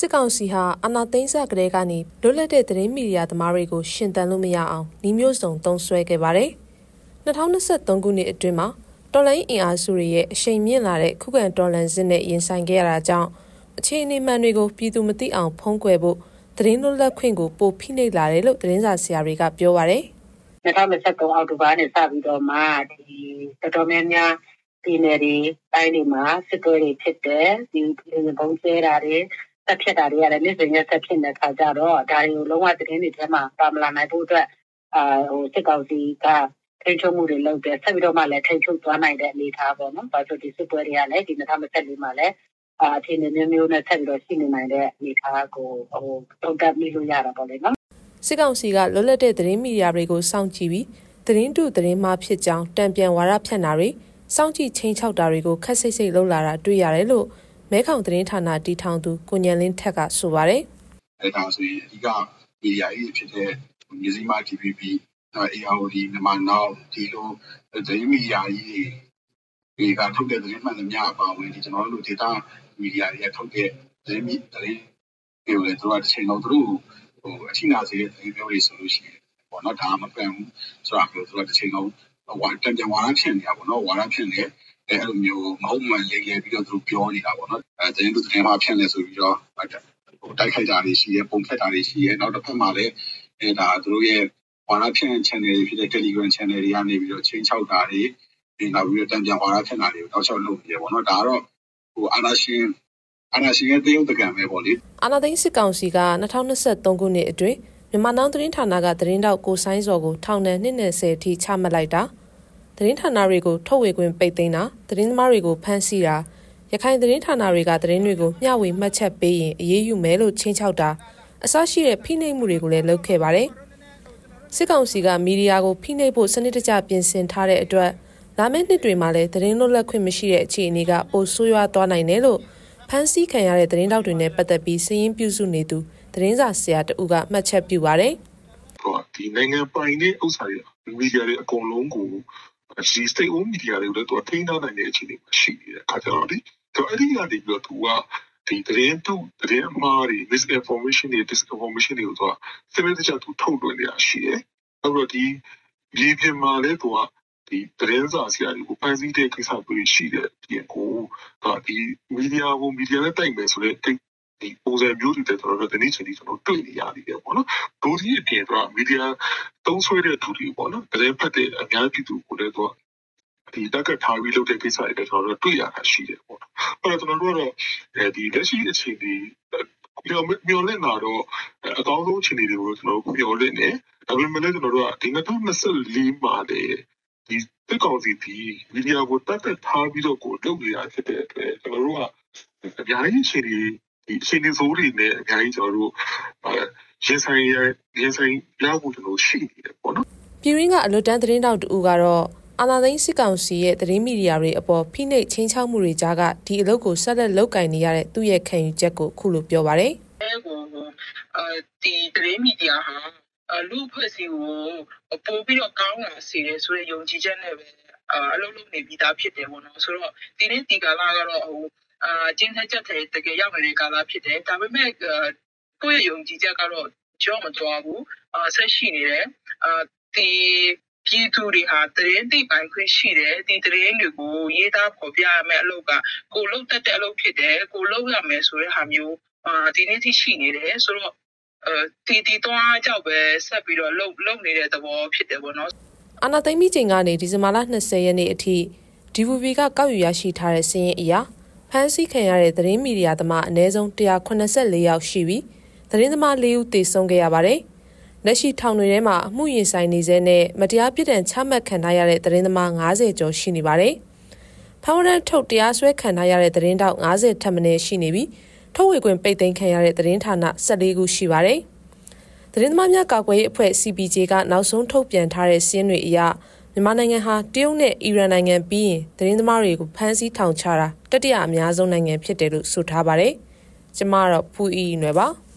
စစ်ကောင်စီဟာအာဏာသိမ်းစကတည်းကနေလွတ်လပ်တဲ့သတင်းမီဒီယာသမားတွေကိုရှင်သန်လို့မရအောင်နှီးမျိုးစုံသုံးစွဲခဲ့ပါတယ်။2023ခုနှစ်အတွင်းမှာတော်လိုင်းအင်အားစုတွေရဲ့အရှိန်မြင့်လာတဲ့ခုခံတော်လှန်စစ်နဲ့ရင်ဆိုင်ခဲ့ရတာကြောင့်အခြေအနေမှန်တွေကိုပြည်သူမသိအောင်ဖုံးကွယ်ဖို့သတင်းလွတ်လပ်ခွင့်ကိုပိုဖိနှိပ်လာတယ်လို့သတင်းစာဆရာတွေကပြောပါတယ်။2023အောက်တိုဘာနဲ့စပြီးတော့မှဒီတော်တော်များများပြည်နယ်တွေတိုင်းတွေမှာစစ်ပွဲတွေဖြစ်တယ်ဒီဘုံကျဲတာတွေ ဆက်ဖြစ်တာတွေကလည်း နေ့စဉ်ရက်ဆက်ဖြစ်နေတဲ့ခါကျတော့ ဒါတွေကို လုံးဝသတင်းတွေထဲမှာ ပါမလာနိုင်ဖို့အတွက်အာဟိုစစ်ကောင်စီက ထိန်းချုပ်မှုတွေလုပ်တယ် ဆက်ပြီးတော့မှလည်း ထိန်းချုပ်သွားနိုင်တဲ့ အနေအထားပေါ့နော်။ဘာလို့ဒီစစ်ပွဲတွေကလည်း ဒီ2024မှာလည်းအာအချိန်မျိုးမျိုးနဲ့ ဆက်ပြီးတော့ ရှိနေနိုင်တဲ့ အနေအထားကိုဟိုတုံ့တက်မိလို့ရတာပေါ့လေနော်။စစ်ကောင်စီက လွတ်လပ်တဲ့ သတင်းမီဒီယာတွေကို စောင့်ကြည့်ပြီး သတင်းတု သတင်းမှားဖြစ်ကြောင်းတံပြန်ဝါဒဖြန့်တာတွေ စောင့်ကြည့်ချင်းချောက်တာတွေကိုခက်စိတ်စိတ်လှုပ်လာတာ တွေ့ရတယ်လို့ မဲခေါင်သတင်းဌာနတီထောင်သူကိုညံလင်းထက်ကဆိုပါတယ်။အဲဒါဆိုရင်အဓိကမီဒီယာကြီးဖြစ်တဲ့မြစည်းမ TVB ARD မြန်မာနောက်ဒီလိုသတင်းမီဒီယာကြီးတွေကထုတ်တဲ့သတင်းမှန်သမျှအပါအဝင်ဒီကျွန်တော်တို့ဒေတာမီဒီယာတွေထုတ်တဲ့သတင်းမီသတင်းတွေကိုလည်းတို့ကတစ်ချိန်လုံးတို့ဟိုအချိနာစေတဲ့သတင်းမျိုးတွေဆိုလို့ရှိရင်ပေါ့နော်ဒါမှမပန်ဘူးဆိုတာမျိုးတို့ကတစ်ချိန်လုံးဟိုတံပြန်ဝါရဖြစ်နေတာပေါ့နော်ဝါရဖြစ်နေ အဲအဲ့လိုမျိုးမဟုတ်မှန်လေးလေးပြီးတော့သူတို့ပြောနေတာပေါ့နော်အဲတင်းတို့တင်းမှာဖြစ်နေဆိုပြီးတော့ဟိုတိုက်ခိုက်တာတွေရှိရဲပုံဖက်တာတွေရှိရဲနောက်တစ်ဖက်မှာလည်းအဲဒါသူတို့ရဲ့ဝါရဖြစ် channel တွေဖြစ်တဲ့ Telegram channel တွေကနေပြီးတော့ချင်းချောက်တာတွေပြီးနောက်ပြီးတော့တံပြန်ဝါရဖြစ်တာတွေကိုတောက်လျှောက်လုပ်နေရပေါ့နော်ဒါကတော့ဟိုအာနာရှင်အာနာရှင်ရဲ့တရုတ်တကံပဲပေါ့လေအာနာသိန်းစစ်ကောင်စီက2023ခုနှစ်အတွင်းမြန်မာနောင်သတင်းဌာနကသတင်းတောက်ကိုဆိုင်းစော်ကိုထောင်ဒဏ်220အထိချမှတ်လိုက်တာ သတင်းဌာနတွေကိုထုတ်ဝေခွင့်ပိတ်သိမ်းတာသတင်းသမားတွေကိုဖမ်းဆီးတာရခိုင်သတင်းဌာနတွေကသတင်းတွေကိုမျှဝေမှတ်ချက်ပေးရင်အရေးယူမယ်လို့ချင်းချောက်တာအစရှိတဲ့ဖိနှိပ်မှုတွေကိုလည်းလုပ်ခဲ့ပါတယ်စစ်ကောင်စီကမီဒီယာကိုဖိနှိပ်ဖို့စနစ်တကျပြင်ဆင်ထားတဲ့အတွက်လာမယ့်နှစ်တွေမှာလည်းသတင်းလွတ်လပ်ခွင့်မရှိတဲ့အခြေအနေကပိုဆိုးရွားသွားနိုင်တယ်လို့ဖမ်းဆီးခံရတဲ့သတင်းတောက်တွေနဲ့ပတ်သက်ပြီးစည်ရင်းပြုစုနေသူသတင်းစာဆရာတဦးကမှတ်ချက်ပြုပါတယ်။ဟောဒီနိုင်ငံပိုင်တဲ့ဥစ္စာတွေမီဒီယာတွေအကုန်လုံးကို ဒီ state owned media တွေကိုလည်းသူကထိန်းထားနိုင်တဲ့အခြေအနေမှာရှိနေတဲ့အခါကျတော့ဒီသူအဲ့ဒီကနေပြီးတော့သူကဒီသတင်းသူသတင်းအမှားတွေ misinformation တွေ disinformation တွေကိုသူကစနစ်တကျသူထုတ်လွှင့်နေတာရှိတယ်။အဲ့တော့ဒီဒီပြင်မှာလည်းသူကဒီသတင်းစာဆရာတွေကိုဖန်ဆီးတဲ့ကိစ္စတွေရှိတဲ့ပြင်ကိုဒီမီဒီယာကိုမီဒီယာနဲ့တိုက်မယ်ဆိုတဲ့ ဒီပုံစံမျိုးတွေတဲ့ကျွန်တော်တို့ဒီနေ့ချိန်ထိကျွန်တော်တွေ့နေရပြီပေါ့နော်ဒိုးကြီးအပြင်ကမီဒီယာသုံးဆွဲတဲ့သူတွေပေါ့နော်သတင်းဖတ်တဲ့အများပြည်သူကိုလည်းတော့ဒီတက်ကထားပြီးလုပ်တဲ့ကိစ္စတွေကျွန်တော်တို့တွေ့ရတာရှိတယ်ပေါ့နော်အဲ့တော့ကျွန်တော်တို့ကတော့ဒီလက်ရှိအခြေအနေမျောမျောလင့်လာတော့အကောင်းဆုံးအခြေအနေတွေကိုကျွန်တော်မျောလင့်နေဒါပေမဲ့လည်းကျွန်တော်တို့ကဒီ2024မှာလေဒီတက်ကောင်စီဒီမီဒီယာကိုတက်တက်ထားပြီးတော့ကိုလုပ်နေရဖြစ်တဲ့အတွက်ကျွန်တော်တို့ကအများကြီးအခြေအနေဒီ အခြေအနေဆိုးတွေနဲ့အများကြီးကျွန်တော်တို့ရင်ဆိုင်ရရင်ဆိုင်ရဖို့ကျွန်တော်ရှိနေတယ်ပေါ့နော်ပြည်ရင်းကအလွတ်တန်းသတင်းတောက်တူကတော့အာနာသိန်းစစ်ကောင်စီရဲ့သတင်းမီဒီယာတွေအပေါ်ဖိနှိပ်ချင်းချောက်မှုတွေကြားကဒီအလုပ်ကိုဆက်လက်လုပ်ကင်နေရတဲ့သူ့ရဲ့ခံယူချက်ကိုခုလိုပြောပါရယ်။အဲဒီသတင်းမီဒီယာဟာလူဖွဲ့စီကိုပို့ပြီးတော့ကောင်းလာစေတယ်ဆိုတဲ့ယုံကြည်ချက်နဲ့ပဲအလုပ်လုပ်နေပြီးသားဖြစ်တယ်ပေါ့နော်ဆိုတော့ဒီနေ့ဒီကာလကတော့ဟို အာကျင်းထက်ချက်တဲ့တကယ်ရောက်နေတဲ့ကာလဖြစ်တယ်ဒါပေမဲ့ကိုယ့်ရဲ့ယုံကြည်ချက်ကတော့ကြောမသွားဘူးအာဆက်ရှိနေတယ်အာဒီပြည်သူတွေဟာသတင်းသိပိုင်ခွင့်ရှိတယ်ဒီသတင်းတွေကိုရေးသားဖော်ပြရမယ့်အလုပ်ကကိုလုပ်တတ်တဲ့အလုပ်ဖြစ်တယ်ကိုလုပ်ရမယ်ဆိုတဲ့ဟာမျိုးအာဒီနေ့ထိရှိနေတယ်ဆိုတော့အဲဒီဒီတော့ကြောက်ပဲဆက်ပြီးတော့လုံလုံနေတဲ့သဘောဖြစ်တယ်ပေါ့နော်အာနာသိမ့်မိချိန်ကနေဒီဇင်ဘာလ20ရက်နေ့အထိ DVB ကကောက်ယူရရှိထားတဲ့စာရင်းအရ ဖမ်းဆီးခံရတဲ့သတင်းမီဒီယာသမားအနည်းဆုံး184ယောက်ရှိပြီးသတင်းသမား၄ဦးသေဆုံးခဲ့ရပါတယ်။လက်ရှိထောင်တွေထဲမှာအမှုရင်ဆိုင်နေစေနဲ့မတရားပြစ်ဒဏ်ချမှတ်ခံထားရတဲ့သတင်းသမား90ကျော်ရှိနေပါတယ်။ဖောင်ရန်ထုတ်တရားစွဲခံထားရတဲ့သတင်းတောက်90ထက်မနည်းရှိနေပြီးထုတ်ဝေခွင့်ပိတ်သိမ်းခံရတဲ့သတင်းဌာန14ခုရှိပါတယ်။သတင်းသမားများကာကွယ်ရေးအဖွဲ့ CPJ ကနောက်ဆုံးထုတ်ပြန်ထားတဲ့စည်းတွေအရ မြန်မာနိုင်ငံဟာတရုတ်နဲ့အီရန်နိုင်ငံပြီးရင်သတင်းသမားတွေကိုဖမ်းဆီးထောင်ချတာတတိယအများဆုံးနိုင်ငံဖြစ်တယ်လို့ဆိုထားပါတယ်။ကျမတော့ဖူအီနွယ်ပါ။